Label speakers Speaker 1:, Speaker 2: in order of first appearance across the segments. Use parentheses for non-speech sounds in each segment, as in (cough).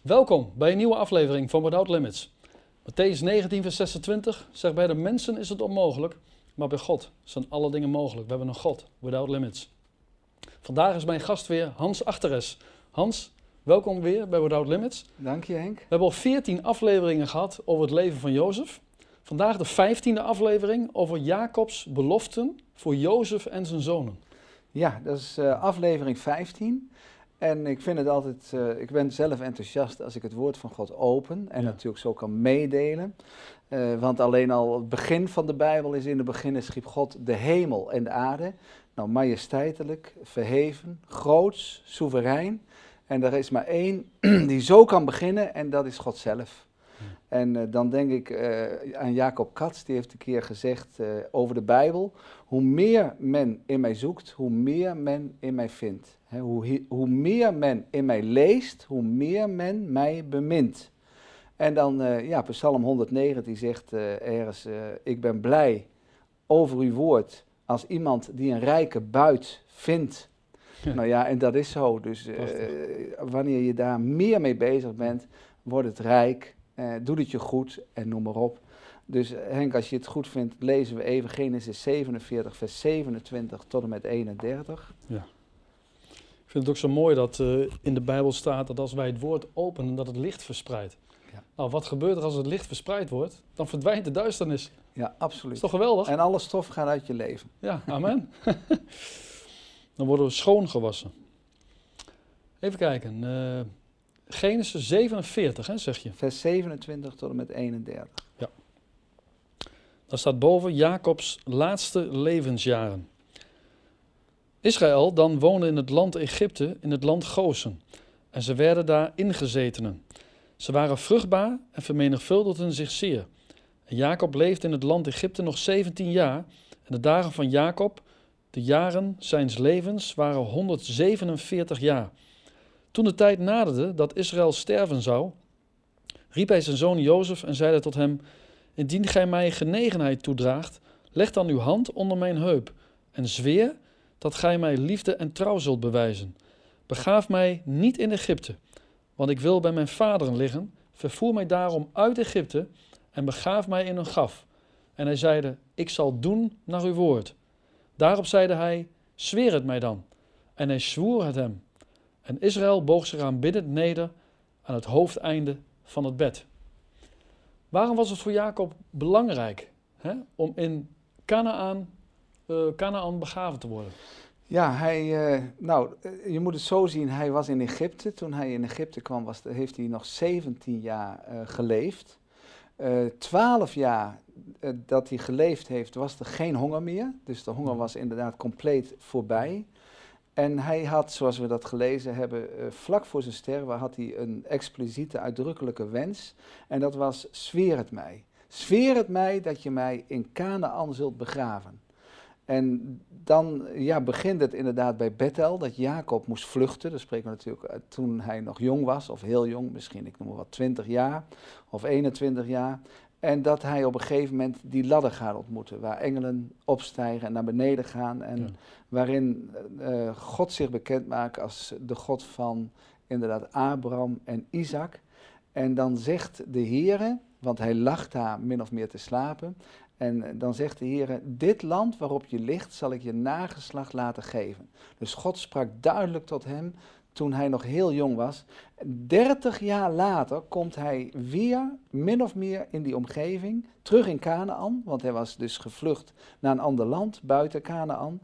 Speaker 1: Welkom bij een nieuwe aflevering van Without Limits. Matthäus 19, vers 26 zegt: Bij de mensen is het onmogelijk, maar bij God zijn alle dingen mogelijk. We hebben een God, Without Limits. Vandaag is mijn gast weer Hans Achteres. Hans, welkom weer bij Without Limits.
Speaker 2: Dank je Henk.
Speaker 1: We hebben al 14 afleveringen gehad over het leven van Jozef. Vandaag de 15e aflevering over Jacobs beloften voor Jozef en zijn zonen.
Speaker 2: Ja, dat is uh, aflevering 15. En ik vind het altijd, uh, ik ben zelf enthousiast als ik het woord van God open en
Speaker 1: Ja.
Speaker 2: natuurlijk zo kan meedelen. Eh, want alleen al het begin van de Bijbel is in het begin schiep God de hemel en de aarde. Nou, majesteitelijk, verheven, groots, soeverein. En er is maar één (clears throat) die zo kan beginnen en dat is God zelf.
Speaker 1: Ja.
Speaker 2: En eh, dan denk ik eh, aan Jacob Katz, die heeft een keer gezegd eh, over de Bijbel: hoe meer men in mij zoekt, hoe meer men in mij vindt. Hoe, hoe meer men in mij leest, hoe meer men mij bemint. En dan, eh, ja, Psalm 109, die zegt eh, ergens: eh, Ik ben blij over uw woord als iemand die een rijke buit vindt.
Speaker 1: Ja.
Speaker 2: Nou ja, en dat is zo. Dus wanneer je daar meer mee bezig bent, wordt het rijk, doet het je goed en noem maar op. Dus Henk, als je het goed vindt, lezen we even Genesis 47, vers 27 tot en met 31.
Speaker 1: Ik vind het ook zo mooi dat eh, in de Bijbel staat dat als wij het woord openen, dat het licht verspreidt.
Speaker 2: Ja.
Speaker 1: Nou, wat gebeurt er als het licht verspreid wordt? Dan verdwijnt de duisternis.
Speaker 2: Ja, absoluut.
Speaker 1: is toch geweldig?
Speaker 2: En alle stof gaat uit je leven.
Speaker 1: Ja, amen. (laughs) Dan worden we schoongewassen. Even kijken. eh, Genesis 47, hè, zeg je.
Speaker 2: Vers 27 tot en met 31.
Speaker 1: Daar staat boven Jacobs laatste levensjaren. Israël dan woonde in het land Egypte, in het land Gozen. En ze werden daar ingezetenen. Ze waren vruchtbaar en vermenigvuldigden zich zeer. Jacob leefde in het land Egypte nog 17 jaar. En de dagen van Jacob, de jaren zijns levens, waren 147 jaar. Toen de tijd naderde dat Israël sterven zou, riep hij zijn zoon Jozef en zeide tot hem: Indien gij mij genegenheid toedraagt, leg dan uw hand onder mijn heup en zweer dat gij mij liefde en trouw zult bewijzen. Begaaf mij niet in Egypte, want ik wil bij mijn vaderen liggen. Vervoer mij daarom uit Egypte en begaaf mij in een graf. En hij zeide: Ik zal doen naar uw woord. Daarop zeide hij: Zweer het mij dan. En hij zwoer het hem. En Israël boog zich aanbiddend neder aan het hoofdeinde van het bed. Waarom was het voor Jacob belangrijk hè, om in Canaan, Canaan begraven te worden?
Speaker 2: Ja, hij, eh, nou, eh, je moet het zo zien, hij was in Egypte. Toen hij in Egypte kwam, was, heeft hij nog 17 jaar eh, geleefd. Eh 12 jaar eh, dat hij geleefd heeft, was er geen honger meer. Dus de honger was inderdaad compleet voorbij. En hij had, zoals we dat gelezen hebben, eh, vlak voor zijn sterven had hij een expliciete, uitdrukkelijke wens. En dat was, zweer het mij. Zweer het mij dat je mij in Canaan zult begraven. En dan ja, begint het inderdaad bij Bethel, dat Jacob moest vluchten. Dat spreken we natuurlijk uit toen hij nog jong was, of heel jong, misschien ik noem maar wat 20 jaar of 21 jaar. En dat hij op een gegeven moment die ladder gaat ontmoeten, waar engelen opstijgen en naar beneden gaan. En
Speaker 1: Ja.
Speaker 2: waarin eh, God zich bekend maakt als de God van inderdaad Abraham en Isaac. En dan zegt de Heere, want hij lag daar min of meer te slapen. En eh, dan zegt de Heer, dit land waarop je ligt zal ik je nageslacht laten geven. Dus God sprak duidelijk tot hem toen hij nog heel jong was. 30 jaar later komt hij weer min of meer in die omgeving, terug in Canaan, want hij was dus gevlucht naar een ander land buiten Canaan.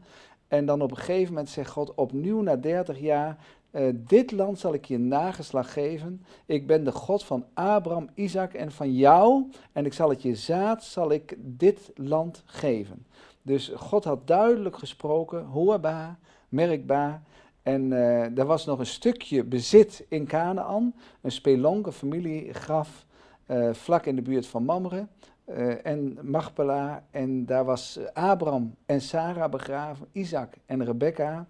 Speaker 2: En dan op een gegeven moment zegt God opnieuw na 30 jaar, eh, dit land zal ik je nageslag geven. Ik ben de God van Abraham, Isaac en van jou. En ik zal het je zaad, zal ik dit land geven. Dus God had duidelijk gesproken, hoorbaar, merkbaar. En eh, er was nog een stukje bezit in Canaan, een spelonk, een familiegraf, eh, vlak in de buurt van Mamre en Machpela. En daar was Abraham en Sarah begraven, Isaac en Rebecca.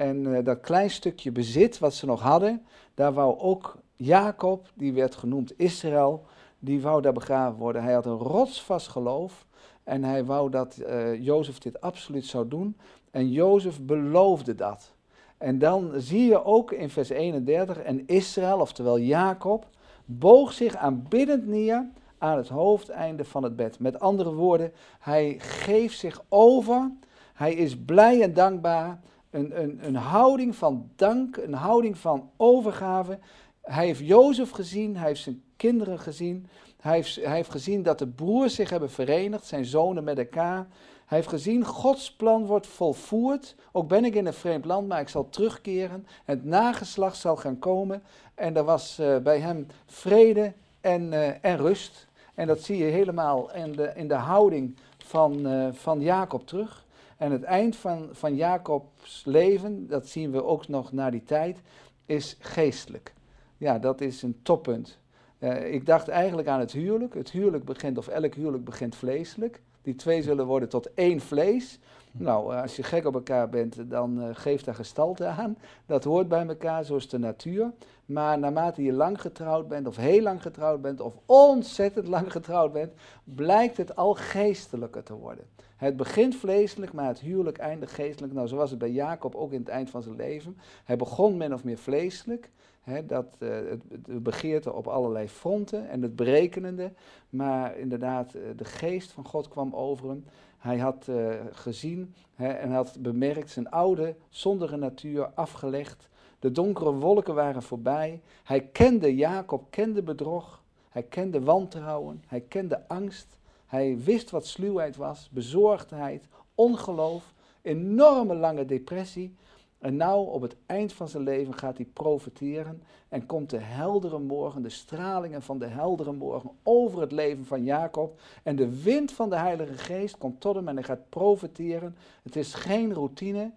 Speaker 2: En eh, dat klein stukje bezit wat ze nog hadden, daar wou ook Jacob, die werd genoemd Israël, die wou daar begraven worden. Hij had een rotsvast geloof en hij wou dat eh Jozef dit absoluut zou doen. En Jozef beloofde dat. En dan zie je ook in vers 31, en Israël, oftewel Jacob, boog zich aanbiddend neer aan het hoofdeinde van het bed. Met andere woorden, hij geeft zich over, hij is blij en dankbaar. Een, een, houding van dank, een houding van overgave. Hij heeft Jozef gezien, hij heeft zijn kinderen gezien. Hij heeft, hij heeft gezien dat de broers zich hebben verenigd, zijn zonen met elkaar. Hij heeft gezien, Gods plan wordt volvoerd. Ook ben ik in een vreemd land, maar ik zal terugkeren. Het nageslacht zal gaan komen. En er was uh, bij hem vrede en, uh, en rust. En dat zie je helemaal in de, in de houding van, uh, van Jacob terug. En het eind van, van Jacobs leven, dat zien we ook nog na die tijd, is geestelijk. Ja, dat is een toppunt. Uh, ik dacht eigenlijk aan het huwelijk. Het huwelijk begint, of elk huwelijk begint vleeselijk. Die twee zullen worden tot één vlees. Nou, als je gek op elkaar bent, dan uh, geeft daar gestalte aan. Dat hoort bij elkaar, zo is de natuur. Maar naarmate je lang getrouwd bent, of heel lang getrouwd bent, of ontzettend lang (laughs) getrouwd bent, blijkt het al geestelijker te worden. Het begint vleeselijk, maar het huwelijk eindigt geestelijk. Nou, zo was het bij Jacob ook in het eind van zijn leven. Hij begon min of meer vleeselijk. He, dat, uh, het, begeerte op allerlei fronten en het berekenende. Maar inderdaad, de geest van God kwam over hem. Hij had uh, gezien he, en had bemerkt zijn oude, zondige natuur afgelegd. De donkere wolken waren voorbij. Hij kende Jacob, kende bedrog. Hij kende wantrouwen. Hij kende angst. Hij wist wat sluwheid was, bezorgdheid, ongeloof, enorme lange depressie. En nou, op het eind van zijn leven, gaat hij profiteren en komt de heldere morgen, de stralingen van de heldere morgen over het leven van Jacob. En de wind van de Heilige Geest komt tot hem en hij gaat profiteren. Het is geen routine,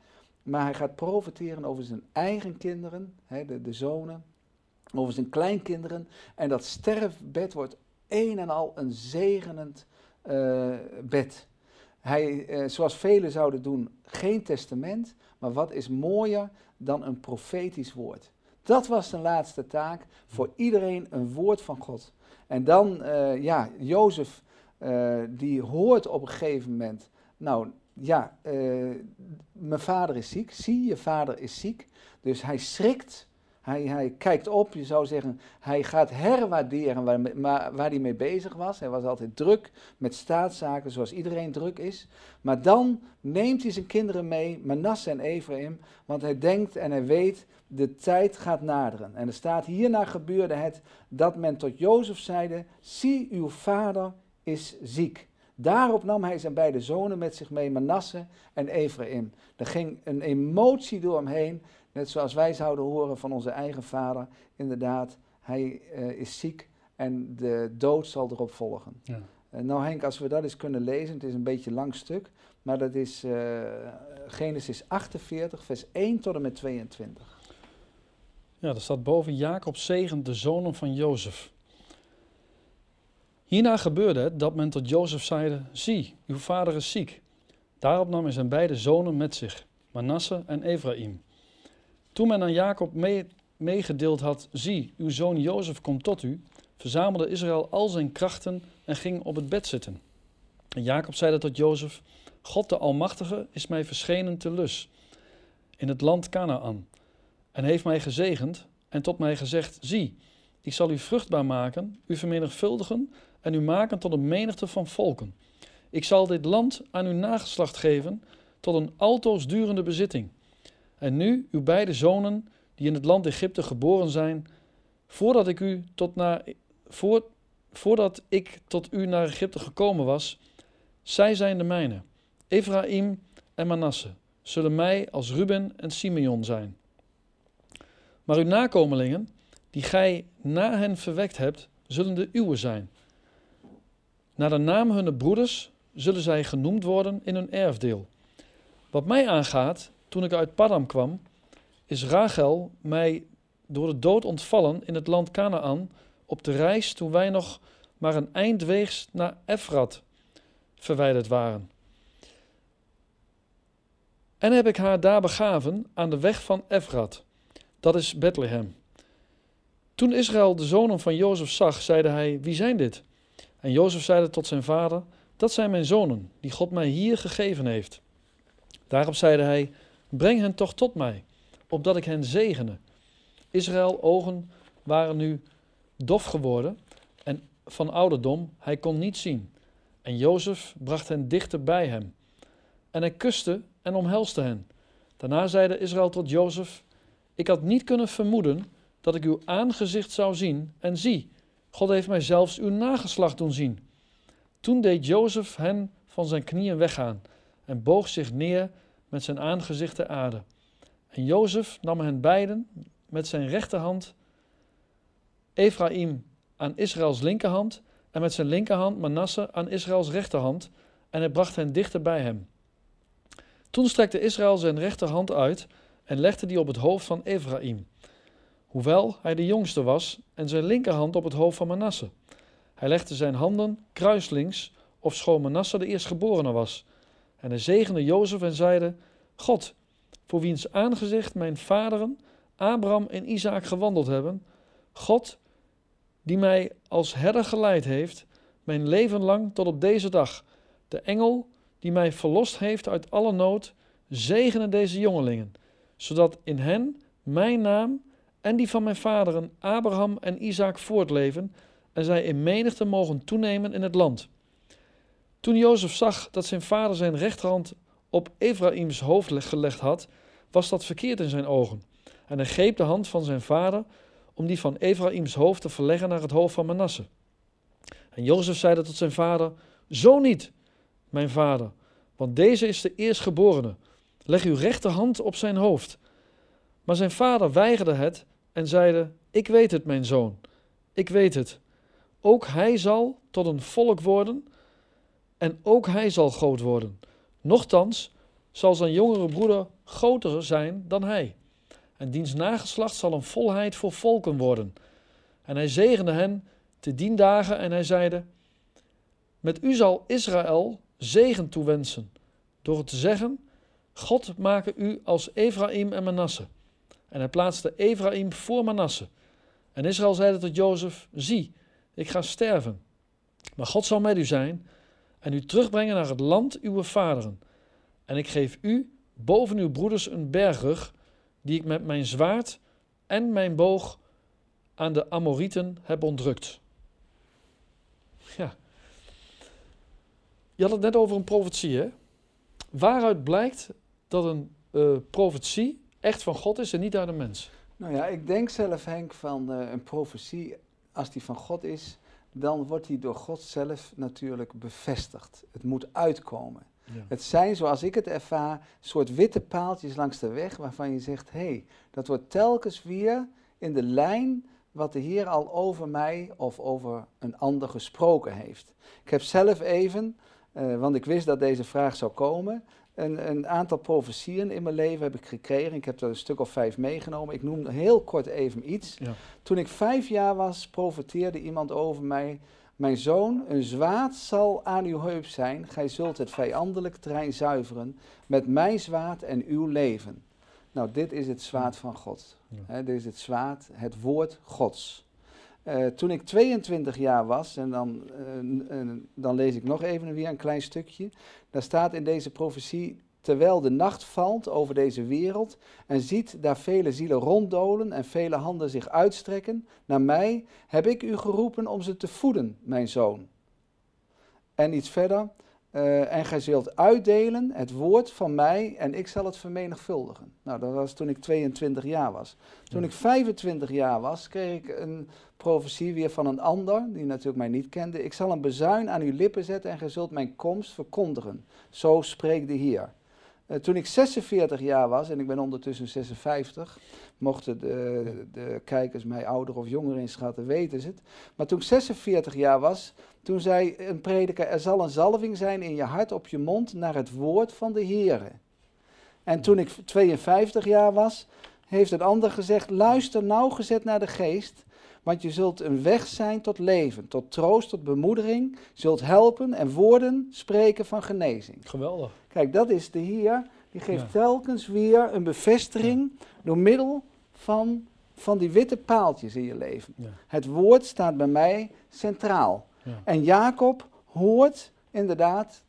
Speaker 2: maar hij gaat profiteren over zijn eigen kinderen, hè, de, de zonen, over zijn kleinkinderen. En dat sterfbed wordt een en al een zegenend uh, bed. Hij, uh, zoals velen zouden doen, geen testament, maar wat is mooier dan een profetisch woord? Dat was zijn laatste taak, voor iedereen een woord van God. En dan, uh, ja, Jozef, die hoort op een gegeven moment, nou ja, mijn vader is ziek, zie je vader is ziek. Dus hij schrikt hij, kijkt op, je zou zeggen, hij gaat herwaarderen waar, waar, waar, hij mee bezig was. Hij was altijd druk met staatszaken, zoals iedereen druk is. Maar dan neemt hij zijn kinderen mee, Manasse en Ephraim, want hij denkt en hij weet, de tijd gaat naderen. En er staat, hierna gebeurde het dat men tot Jozef zeide, zie uw vader is ziek. Daarop nam hij zijn beide zonen met zich mee, Manasse en Ephraim. Er ging een emotie door hem heen Net zoals wij zouden horen van onze eigen vader, inderdaad, hij uh, is ziek en de dood zal erop volgen. Ja. Uh, nou Henk, als we dat eens kunnen lezen, het is een beetje een lang stuk, maar dat is uh, Genesis 48, vers 1 tot en met 22.
Speaker 1: Ja, er staat boven Jacob zegent de zonen van Jozef. Hierna gebeurde het dat men tot Jozef zeide, zie, uw vader is ziek. Daarop nam hij zijn beide zonen met zich, Manasse en Ephraim. Toen men aan Jacob mee, meegedeeld had, zie, uw zoon Jozef komt tot u, verzamelde Israël al zijn krachten en ging op het bed zitten. En Jacob zeide tot Jozef, God de Almachtige is mij verschenen te Lus, in het land Canaan, en heeft mij gezegend en tot mij gezegd, zie, ik zal u vruchtbaar maken, u vermenigvuldigen en u maken tot een menigte van volken. Ik zal dit land aan uw nageslacht geven tot een altoos durende bezitting. En nu, uw beide zonen, die in het land Egypte geboren zijn, voordat ik, u tot voor, voordat ik tot u naar Egypte gekomen was, zij zijn de mijne. Ephraim en Manasse zullen mij als Ruben en Simeon zijn. Maar uw nakomelingen, die gij na hen verwekt hebt, zullen de uwe zijn. Naar de naam hunne broeders zullen zij genoemd worden in hun erfdeel. Wat mij aangaat, toen ik uit Padam kwam, is Rachel mij door de dood ontvallen in het land Canaan op de reis toen wij nog maar een eindweegs naar Efrat verwijderd waren. En heb ik haar daar begaven aan de weg van Efrat, dat is Bethlehem. Toen Israël de zonen van Jozef zag, zeide hij, wie zijn dit? En Jozef zeide tot zijn vader, dat zijn mijn zonen, die God mij hier gegeven heeft. Daarop zeide hij, Breng hen toch tot mij, opdat ik hen zegene. Israël ogen waren nu dof geworden en van ouderdom, hij kon niet zien. En Jozef bracht hen dichter bij hem. En hij kuste en omhelste hen. Daarna zeide Israël tot Jozef: Ik had niet kunnen vermoeden dat ik uw aangezicht zou zien. En zie, God heeft mij zelfs uw nageslacht doen zien. Toen deed Jozef hen van zijn knieën weggaan en boog zich neer met zijn aangezicht ter aarde. En Jozef nam hen beiden met zijn rechterhand, Ephraim aan Israëls linkerhand en met zijn linkerhand Manasse aan Israëls rechterhand en hij bracht hen dichter bij hem. Toen strekte Israël zijn rechterhand uit en legde die op het hoofd van Ephraim, hoewel hij de jongste was, en zijn linkerhand op het hoofd van Manasse. Hij legde zijn handen kruislings, ofschoon Manasse de eerstgeborene was. En hij zegende Jozef en zeide, God, voor wiens aangezicht mijn vaderen, Abraham en Isaac gewandeld hebben, God, die mij als herder geleid heeft, mijn leven lang tot op deze dag, de engel die mij verlost heeft uit alle nood, zegene deze jongelingen, zodat in hen mijn naam en die van mijn vaderen Abraham en Isaac voortleven en zij in menigte mogen toenemen in het land. Toen Jozef zag dat zijn vader zijn rechterhand op Ephraïms hoofd gelegd had, was dat verkeerd in zijn ogen. En hij greep de hand van zijn vader om die van Ephraïms hoofd te verleggen naar het hoofd van Manasse. En Jozef zeide tot zijn vader: Zo niet, mijn vader, want deze is de eerstgeborene. Leg uw rechterhand op zijn hoofd. Maar zijn vader weigerde het en zeide: Ik weet het, mijn zoon, ik weet het. Ook hij zal tot een volk worden en ook hij zal groot worden. Nochtans zal zijn jongere broeder groter zijn dan hij. En diens nageslacht zal een volheid voor volken worden. En hij zegende hen te dien dagen en hij zeide: Met u zal Israël zegen toewensen, door het te zeggen: God maken u als Ephraim en Manasse. En hij plaatste Ephraim voor Manasse. En Israël zeide tot Jozef: Zie, ik ga sterven. Maar God zal met u zijn en u terugbrengen naar het land uw vaderen. En ik geef u boven uw broeders een bergrug, die ik met mijn zwaard en mijn boog aan de Amorieten heb ontrukt. Ja. Je had het net over een profetie, hè? Waaruit blijkt dat een uh, profetie echt van God is en niet uit een mens?
Speaker 2: Nou ja, ik denk zelf, Henk, van uh, een profetie, als die van God is, dan wordt die door God zelf natuurlijk bevestigd. Het moet uitkomen. Het zijn, zoals ik het ervaar, soort witte paaltjes langs de weg waarvan je zegt, hé, hey, dat wordt telkens weer in de lijn wat de Heer al over mij of over een ander gesproken heeft. Ik heb zelf even, uh, want ik wist dat deze vraag zou komen, een, een, aantal profetieën in mijn leven heb ik gekregen. Ik heb er een stuk of vijf meegenomen. Ik noem heel kort even iets. Ja. Toen ik vijf jaar was, profeteerde iemand over mij. Mijn zoon, een zwaard zal aan uw heup zijn. Gij zult het vijandelijk terrein zuiveren met mijn zwaard en uw leven. Nou, dit is het zwaard van God. Ja. dit is het zwaard, het woord Gods. Uh, toen ik 22 jaar was, en dan, uh, dan lees ik nog even weer een klein stukje. Daar staat in deze profetie: Terwijl de nacht valt over deze wereld en ziet daar vele zielen ronddolen en vele handen zich uitstrekken naar mij, heb ik u geroepen om ze te voeden, mijn zoon. En iets verder. Uh, en gij zult uitdelen het woord van mij en ik zal het vermenigvuldigen. Nou, dat was toen ik 22 jaar was. Toen ik 25 jaar was, kreeg ik een profetie weer van een ander, die natuurlijk mij niet kende. Ik zal een bezuin aan uw lippen zetten en gij zult mijn komst verkondigen. Zo spreekt de Heer. Uh, toen ik 46 jaar was, en ik ben ondertussen 56, mochten de, de kijkers mij ouder of jonger inschatten, weten ze het. Maar toen ik 46 jaar was, toen zei een prediker, er zal een zalving zijn in je hart, op je mond, naar het woord van de Heer. En toen ik 52 jaar was, heeft een ander gezegd, luister nauwgezet naar de geest, want je zult een weg zijn tot leven, tot troost, tot bemoedering, zult helpen en woorden spreken van genezing.
Speaker 1: Geweldig.
Speaker 2: Kijk, dat is de Heer, die geeft telkens weer een bevestiging door middel van, van die witte paaltjes in je leven. Het woord staat bij mij centraal. En Jacob hoort inderdaad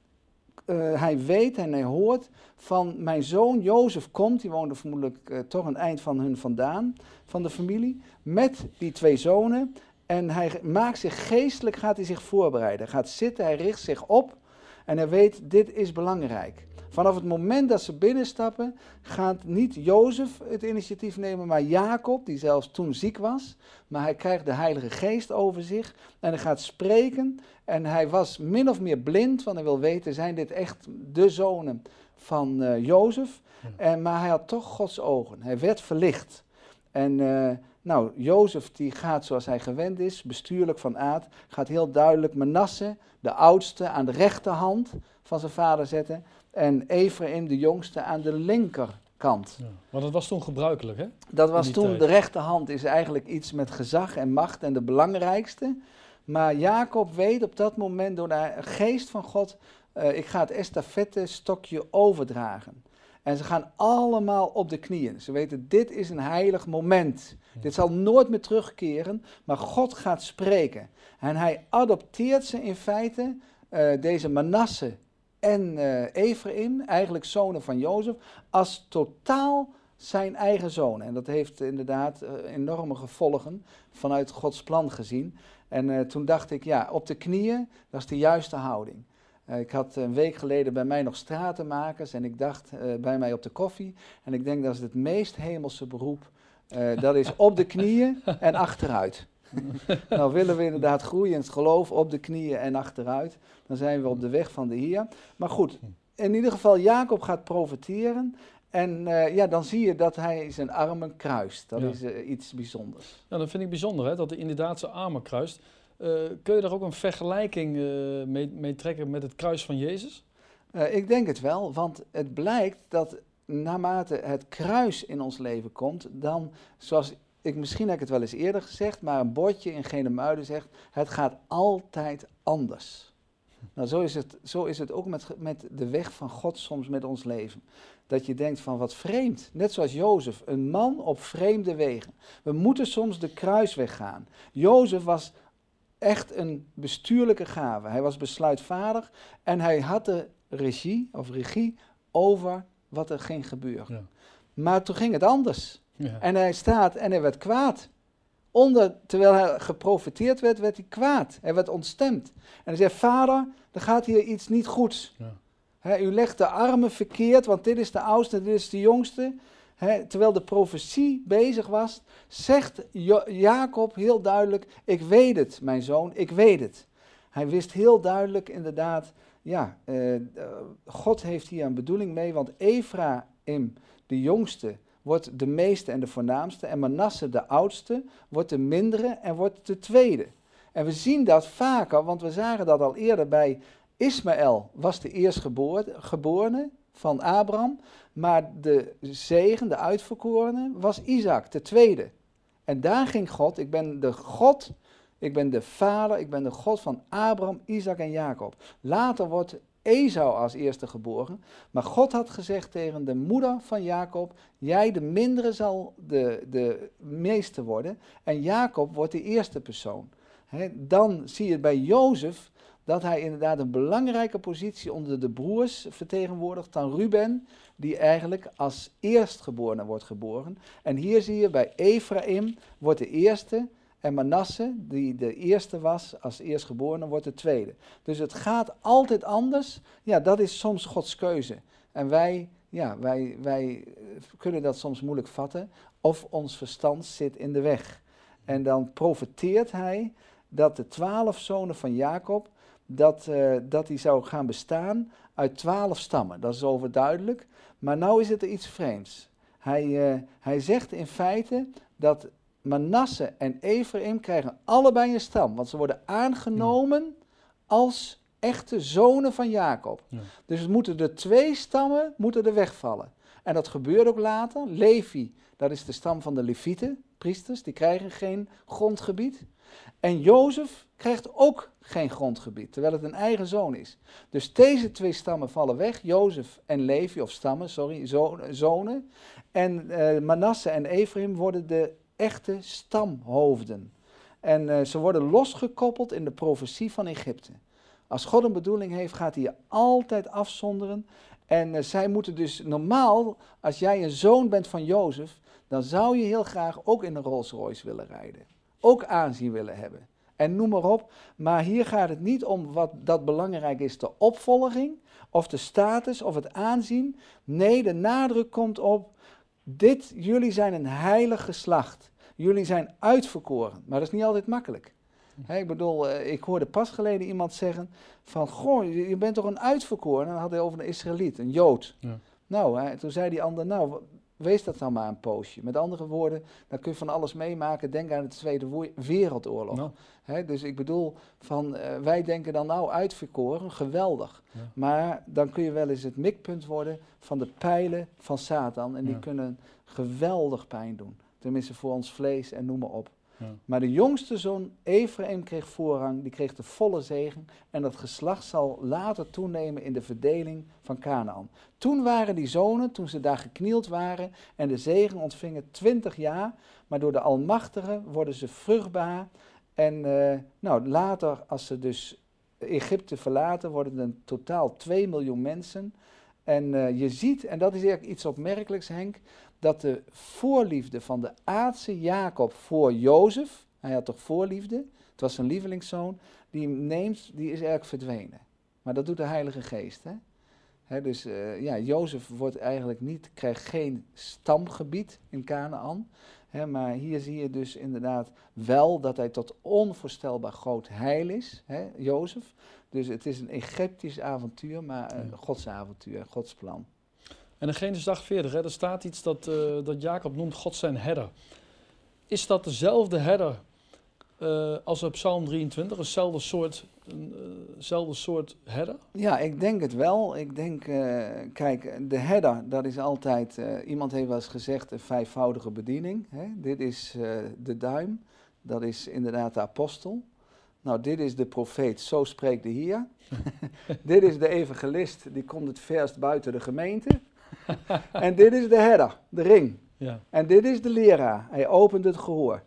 Speaker 2: eh, hij weet en hij hoort van mijn zoon Jozef komt, die woonde vermoedelijk uh, toch een eind van hun vandaan, van de familie, met die twee zonen. En hij maakt zich geestelijk, gaat hij zich voorbereiden. Gaat zitten, hij richt zich op en hij weet, dit is belangrijk. Vanaf het moment dat ze binnenstappen, gaat niet Jozef het initiatief nemen, maar Jacob, die zelfs toen ziek was. Maar hij krijgt de Heilige Geest over zich en hij gaat spreken. En hij was min of meer blind, want hij wil weten, zijn dit echt de zonen van uh, Jozef? En, maar hij had toch Gods ogen. Hij werd verlicht. En uh, nou, Jozef die gaat zoals hij gewend is, bestuurlijk van aard, gaat heel duidelijk Manasse, de oudste, aan de rechterhand van zijn vader zetten en Ephraim, de jongste, aan de linkerkant. Ja,
Speaker 1: maar dat was toen gebruikelijk, hè?
Speaker 2: Dat was toen, de rechterhand is eigenlijk iets met gezag en macht en de belangrijkste. Maar Jacob weet op dat moment door de geest van God, uh, ik ga het estafette stokje overdragen. En ze gaan allemaal op de knieën. Ze weten, dit is een heilig moment. Dit zal nooit meer terugkeren, maar God gaat spreken. En hij adopteert ze in feite, uh, deze Manasse en uh, Ephraim, eigenlijk zonen van Jozef, als totaal zijn eigen zonen. En dat heeft inderdaad uh, enorme gevolgen vanuit Gods plan gezien. En uh, toen dacht ik, ja, op de knieën, dat is de juiste houding. ik had een week geleden bij mij nog stratenmakers en ik dacht bij mij op de koffie. En ik denk dat is het meest hemelse beroep. dat is op de knieën en achteruit. (laughs) nou willen we inderdaad groeien in het geloof op de knieën en achteruit. Dan zijn we op de weg van de Heer. Maar goed, in ieder geval Jacob gaat profiteren. En uh, ja, dan zie je dat hij zijn armen kruist. Dat is uh, iets bijzonders.
Speaker 1: Ja, dat vind ik bijzonder, hè, dat hij inderdaad zijn armen kruist. Uh, kun je daar ook een vergelijking mee, mee, trekken met het kruis van Jezus?
Speaker 2: ik denk het wel, want het blijkt dat naarmate het kruis in ons leven komt, dan, zoals ik, misschien heb ik het wel eens eerder gezegd, maar een bordje in Genemuiden zegt, het gaat altijd anders. Nou, zo is het, zo is het ook met, met de weg van God soms met ons leven. Dat je denkt van wat vreemd. Net zoals Jozef, een man op vreemde wegen. We moeten soms de kruisweg gaan. Jozef was echt een bestuurlijke gave. Hij was besluitvaardig en hij had de regie of regie over wat er ging gebeuren. Ja. Maar toen ging het anders. Ja. En hij staat en hij werd kwaad. Onder, terwijl hij geprofiteerd werd, werd hij kwaad. Hij werd ontstemd. En hij zei, vader, er gaat hier iets niet goed. Ja. u legt de armen verkeerd, want dit is de oudste, dit is de jongste. terwijl de profetie bezig was, zegt Jacob heel duidelijk, ik weet het, mijn zoon, ik weet het. Hij wist heel duidelijk inderdaad, ja, uh, God heeft hier een bedoeling mee, want Ephraim, de jongste, wordt de meeste en de voornaamste. En Manasse, de oudste, wordt de mindere en wordt de tweede. En we zien dat vaker, want we zagen dat al eerder bij Ismaël, was de eerstgeborene van Abraham. Maar de zegen, de uitverkorene, was Isaac, de tweede. En daar ging God, ik ben de God, ik ben de vader, ik ben de God van Abraham, Isaac en Jacob. Later wordt Esau als eerste geboren. Maar God had gezegd tegen de moeder van Jacob: Jij, de mindere, zal de, de meeste worden. En Jacob wordt de eerste persoon. dan zie je bij Jozef dat hij inderdaad een belangrijke positie onder de broers vertegenwoordigt dan Ruben, die eigenlijk als eerstgeborene wordt geboren. En hier zie je bij Ephraim wordt de eerste en Manasse, die de eerste was als eerstgeborene, wordt de tweede. Dus het gaat altijd anders. Ja, dat is soms Gods keuze. En wij, ja, wij, wij kunnen dat soms moeilijk vatten. Of ons verstand zit in de weg. En dan profeteert hij dat de twaalf zonen van Jacob, dat, uh, dat die zou gaan bestaan uit twaalf stammen. Dat is overduidelijk. Maar nou is het er iets vreemds. Hij, uh, hij zegt in feite dat Manasse en Ephraim krijgen allebei een stam, want ze worden aangenomen als echte zonen van Jacob. Dus moeten de twee stammen moeten er wegvallen. En dat gebeurt ook later. Levi, dat is de stam van de Levieten, priesters, die krijgen geen grondgebied. En Jozef krijgt ook geen grondgebied, terwijl het een eigen zoon is. Dus deze twee stammen vallen weg, Jozef en Levi, of stammen, sorry, zonen. En uh, Manasse en Ephraim worden de echte stamhoofden. En uh, ze worden losgekoppeld in de profetie van Egypte. Als God een bedoeling heeft, gaat hij je altijd afzonderen. En eh, zij moeten dus normaal, als jij een zoon bent van Jozef, dan zou je heel graag ook in een Rolls Royce willen rijden. Ook aanzien willen hebben. En noem maar op. Maar hier gaat het niet om wat dat belangrijk is, de opvolging, of de status, of het aanzien. Nee, de nadruk komt op, dit, jullie zijn een heilig geslacht. Jullie zijn uitverkoren. Maar dat is niet altijd makkelijk. ik bedoel, eh, ik hoorde pas geleden iemand zeggen van, goh, je bent toch een uitverkoren? En dan had hij over een Israëliet, een Jood. Ja. Nou, toen zei die ander, nou, wees dat nou maar een poosje. Met andere woorden, dan kun je van alles meemaken. Denk aan de Tweede Wereldoorlog. dus ik bedoel, van, uh, wij denken dan nou uitverkoren, geweldig. Maar dan kun je wel eens het mikpunt worden van de pijlen van Satan. En die kunnen geweldig pijn doen. Tenminste voor ons vlees en noem maar op. Maar de jongste zoon, Ephraim, kreeg voorrang, die kreeg de volle zegen. En dat geslacht zal later toenemen in de verdeling van Canaan. Toen waren die zonen, toen ze daar geknield waren en de zegen ontvingen, twintig jaar. Maar door de Almachtige worden ze vruchtbaar. En uh, nou, later, als ze dus Egypte verlaten, worden er totaal 2 miljoen mensen. En uh, je ziet, en dat is eigenlijk iets opmerkelijks, Henk, dat de voorliefde van de aardse Jacob voor Jozef, hij had toch voorliefde, het was zijn lievelingszoon, die neemt, die is eigenlijk verdwenen. Maar dat doet de Heilige Geest. Hè? dus uh, ja, Jozef wordt eigenlijk niet, krijgt geen stamgebied in Canaan. Hè, maar hier zie je dus inderdaad wel dat hij tot onvoorstelbaar groot heil is, hè, Jozef. Dus het is een Egyptisch avontuur, maar een Gods avontuur, Gods plan.
Speaker 1: En in Genesis 48, hè, er staat iets dat, uh, dat Jacob noemt God zijn herder. Is dat dezelfde herder uh, als op Psalm 23, eenzelfde soort, eenzelfde uh, soort herder?
Speaker 2: Ja, ik denk het wel. Ik denk, uh, kijk, de herder, dat is altijd, iemand heeft wel eens gezegd, een vijfvoudige bediening. Hè? Dit is de duim, dat is inderdaad de apostel. Nou, dit is de profeet, zo spreekt de hier. (laughs) dit is de evangelist, die komt het verst buiten de gemeente. (laughs) en dit is de herder, de ring. Ja. En dit is de leraar, hij opent het gehoor.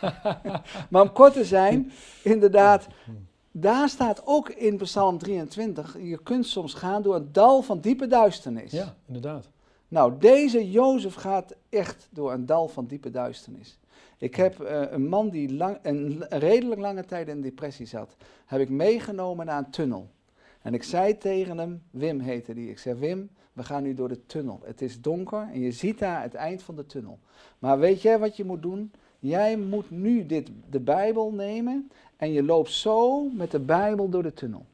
Speaker 2: (laughs) maar om kort te zijn, inderdaad, daar staat ook in Psalm 23, je kunt soms gaan door een dal van diepe duisternis.
Speaker 1: Ja, inderdaad.
Speaker 2: Nou, deze Jozef gaat echt door een dal van diepe duisternis. Ik heb uh, een man die lang, een redelijk lange tijd in depressie zat, heb ik meegenomen naar een tunnel. En ik zei tegen hem, Wim heette die, ik zei Wim, we gaan nu door de tunnel. Het is donker en je ziet daar het eind van de tunnel. Maar weet jij wat je moet doen? Jij moet nu dit, de Bijbel nemen en je loopt zo met de Bijbel door de tunnel.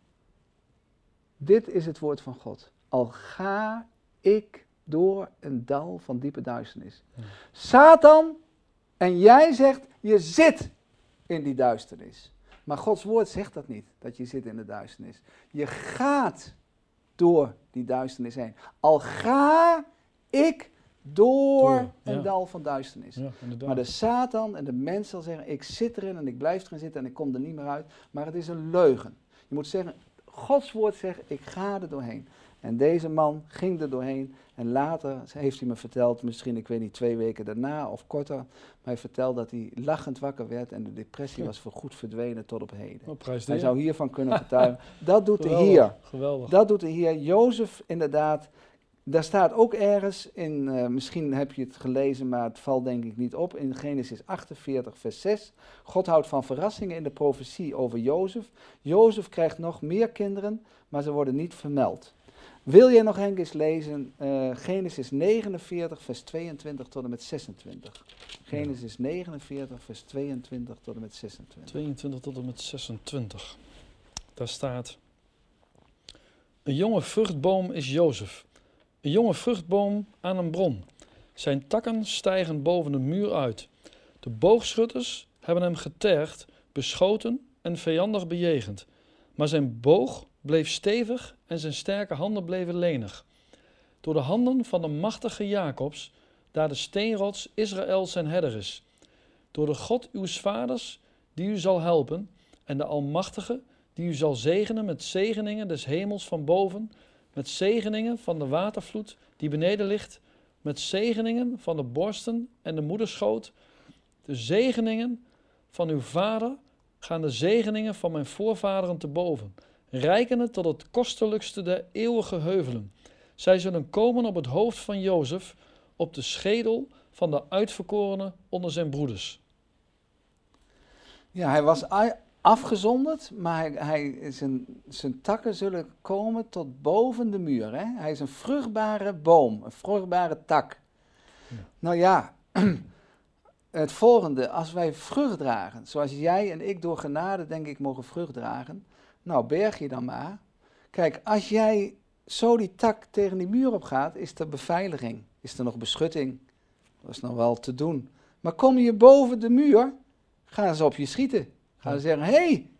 Speaker 2: Dit is het woord van God. Al ga ik door een dal van diepe duisternis. Satan, en jij zegt, je zit in die duisternis. Maar Gods woord zegt dat niet, dat je zit in de duisternis. Je gaat door die duisternis heen. Al ga ik door, een dal van duisternis. maar de Satan en de mens zal zeggen, ik zit erin en ik blijf erin zitten en ik kom er niet meer uit. Maar het is een leugen. Je moet zeggen, Gods woord zegt, ik ga er doorheen. En deze man ging er doorheen. En later heeft hij me verteld, misschien ik weet niet twee weken daarna of korter, maar hij vertelde dat hij lachend wakker werd en de depressie was voorgoed verdwenen tot op heden. Oh, hij zou hiervan kunnen getuigen. (laughs) Dat doet de Heer. Geweldig. Dat doet de Heer. Jozef inderdaad daar staat ook ergens in, uh, misschien heb je het gelezen, maar het valt denk ik niet op, in Genesis 48, vers 6. God houdt van verrassingen in de profetie over Jozef. Jozef krijgt nog meer kinderen, maar ze worden niet vermeld. Wil je nog eens lezen uh, Genesis 49, vers 22 tot en met 26? Genesis 49, vers 22 tot en met 26.
Speaker 1: 22 tot en met 26. Daar staat: Een jonge vruchtboom is Jozef een jonge vruchtboom aan een bron. Zijn takken stijgen boven de muur uit. De boogschutters hebben hem getergd, beschoten en vijandig bejegend. Maar zijn boog bleef stevig en zijn sterke handen bleven lenig. Door de handen van de machtige Jacobs, daar de steenrots Israël zijn herder is. Door de God uw vaders, die u zal helpen, en de Almachtige, die u zal zegenen met zegeningen des hemels van boven, met zegeningen van de watervloed die beneden ligt, met zegeningen van de borsten en de moederschoot. De zegeningen van uw vader gaan de zegeningen van mijn voorvaderen te boven. Rijkende tot het kostelijkste der eeuwige heuvelen. Zij zullen komen op het hoofd van Jozef, op de schedel van de uitverkorene onder zijn broeders.
Speaker 2: Ja, hij was afgezonderd, maar hij, hij, zijn, zijn takken zullen komen tot boven de muur. Hè? Hij is een vruchtbare boom, een vruchtbare tak.
Speaker 1: Ja.
Speaker 2: Nou ja, (clears throat) het volgende, als wij vrucht dragen, zoals jij en ik door genade denk ik mogen vrucht dragen, nou berg je dan maar. Kijk, als jij zo die tak tegen die muur op gaat, is er beveiliging, is er nog beschutting. Dat is nog wel te doen. Maar kom je boven de muur, gaan ze op je schieten. Gaan ze zeggen, hé, hey,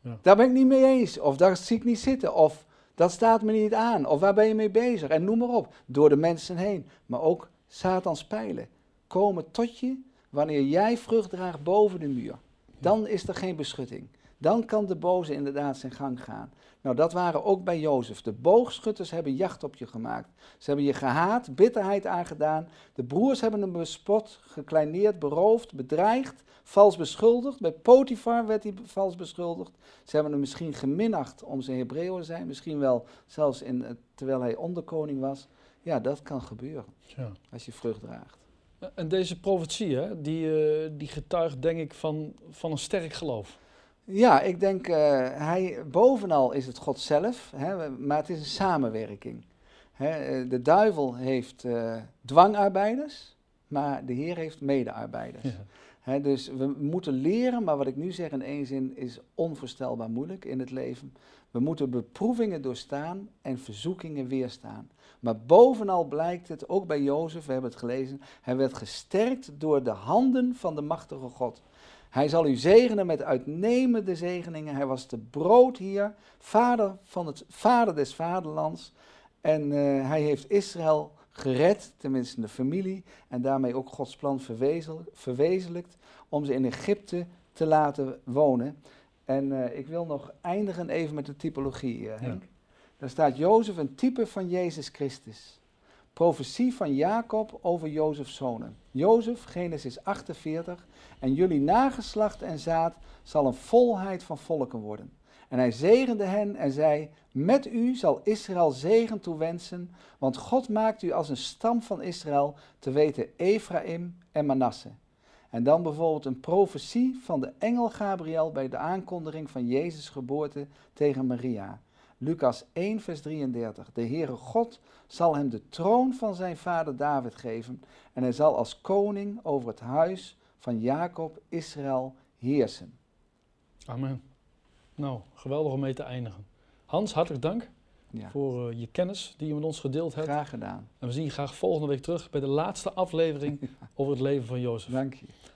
Speaker 1: Ja.
Speaker 2: daar ben ik niet mee eens. Of daar zie ik niet zitten. Of dat staat me niet aan. Of waar ben je mee bezig? En noem maar op. Door de mensen heen. Maar ook Satans pijlen komen tot je wanneer jij vrucht draagt boven de muur. Dan is er geen beschutting. Dan kan de boze inderdaad zijn gang gaan. Nou, dat waren ook bij Jozef. De boogschutters hebben jacht op je gemaakt. Ze hebben je gehaat, bitterheid aangedaan. De broers hebben hem bespot, gekleineerd, beroofd, bedreigd, vals beschuldigd. Bij Potifar werd hij vals beschuldigd. Ze hebben hem misschien geminacht om zijn Hebreeuwen te zijn. Misschien wel zelfs in, eh, terwijl hij onderkoning was. Ja, dat kan gebeuren
Speaker 1: Ja.
Speaker 2: als je vrucht draagt.
Speaker 1: En deze profetie, hè, die, eh, die getuigt denk ik van, van een sterk geloof.
Speaker 2: Ja, ik denk, eh, hij, bovenal is het God zelf, hè, maar het is een samenwerking. Hè, eh, de duivel heeft eh, dwangarbeiders, maar de Heer heeft medearbeiders.
Speaker 1: Ja.
Speaker 2: Hè, dus we moeten leren, maar wat ik nu zeg in één zin is onvoorstelbaar moeilijk in het leven. We moeten beproevingen doorstaan en verzoekingen weerstaan. Maar bovenal blijkt het, ook bij Jozef, we hebben het gelezen, hij werd gesterkt door de handen van de machtige God. Hij zal u zegenen met uitnemende zegeningen. Hij was de broodheer, vader, van het, vader des vaderlands. En eh, hij heeft Israël gered, tenminste de familie, en daarmee ook Gods plan verwezel, verwezenlijkt om ze in Egypte te laten wonen. En eh, ik wil nog eindigen even met de typologie, eh, Henk. Daar staat Jozef een type van Jezus Christus. Profetie van Jacob over Jozefs zonen. Jozef, Genesis 48, en jullie nageslacht en zaad zal een volheid van volken worden. En hij zegende hen en zei, met u zal Israël zegen toewensen, want God maakt u als een stam van Israël, te weten Ephraim en Manasse. En dan bijvoorbeeld een profetie van de engel Gabriel bij de aankondiging van Jezus' geboorte tegen Maria. Lucas 1, vers 33. De Heere God zal hem de troon van zijn vader David geven en hij zal als koning over het huis van Jacob, Israël, heersen.
Speaker 1: Amen. Nou, geweldig om mee te eindigen. Hans, hartelijk dank
Speaker 2: Ja,
Speaker 1: voor eh, je kennis die je met ons gedeeld hebt.
Speaker 2: graag gedaan.
Speaker 1: En we zien je graag volgende week terug bij de laatste aflevering (laughs) over het leven van Jozef.
Speaker 2: Dank je.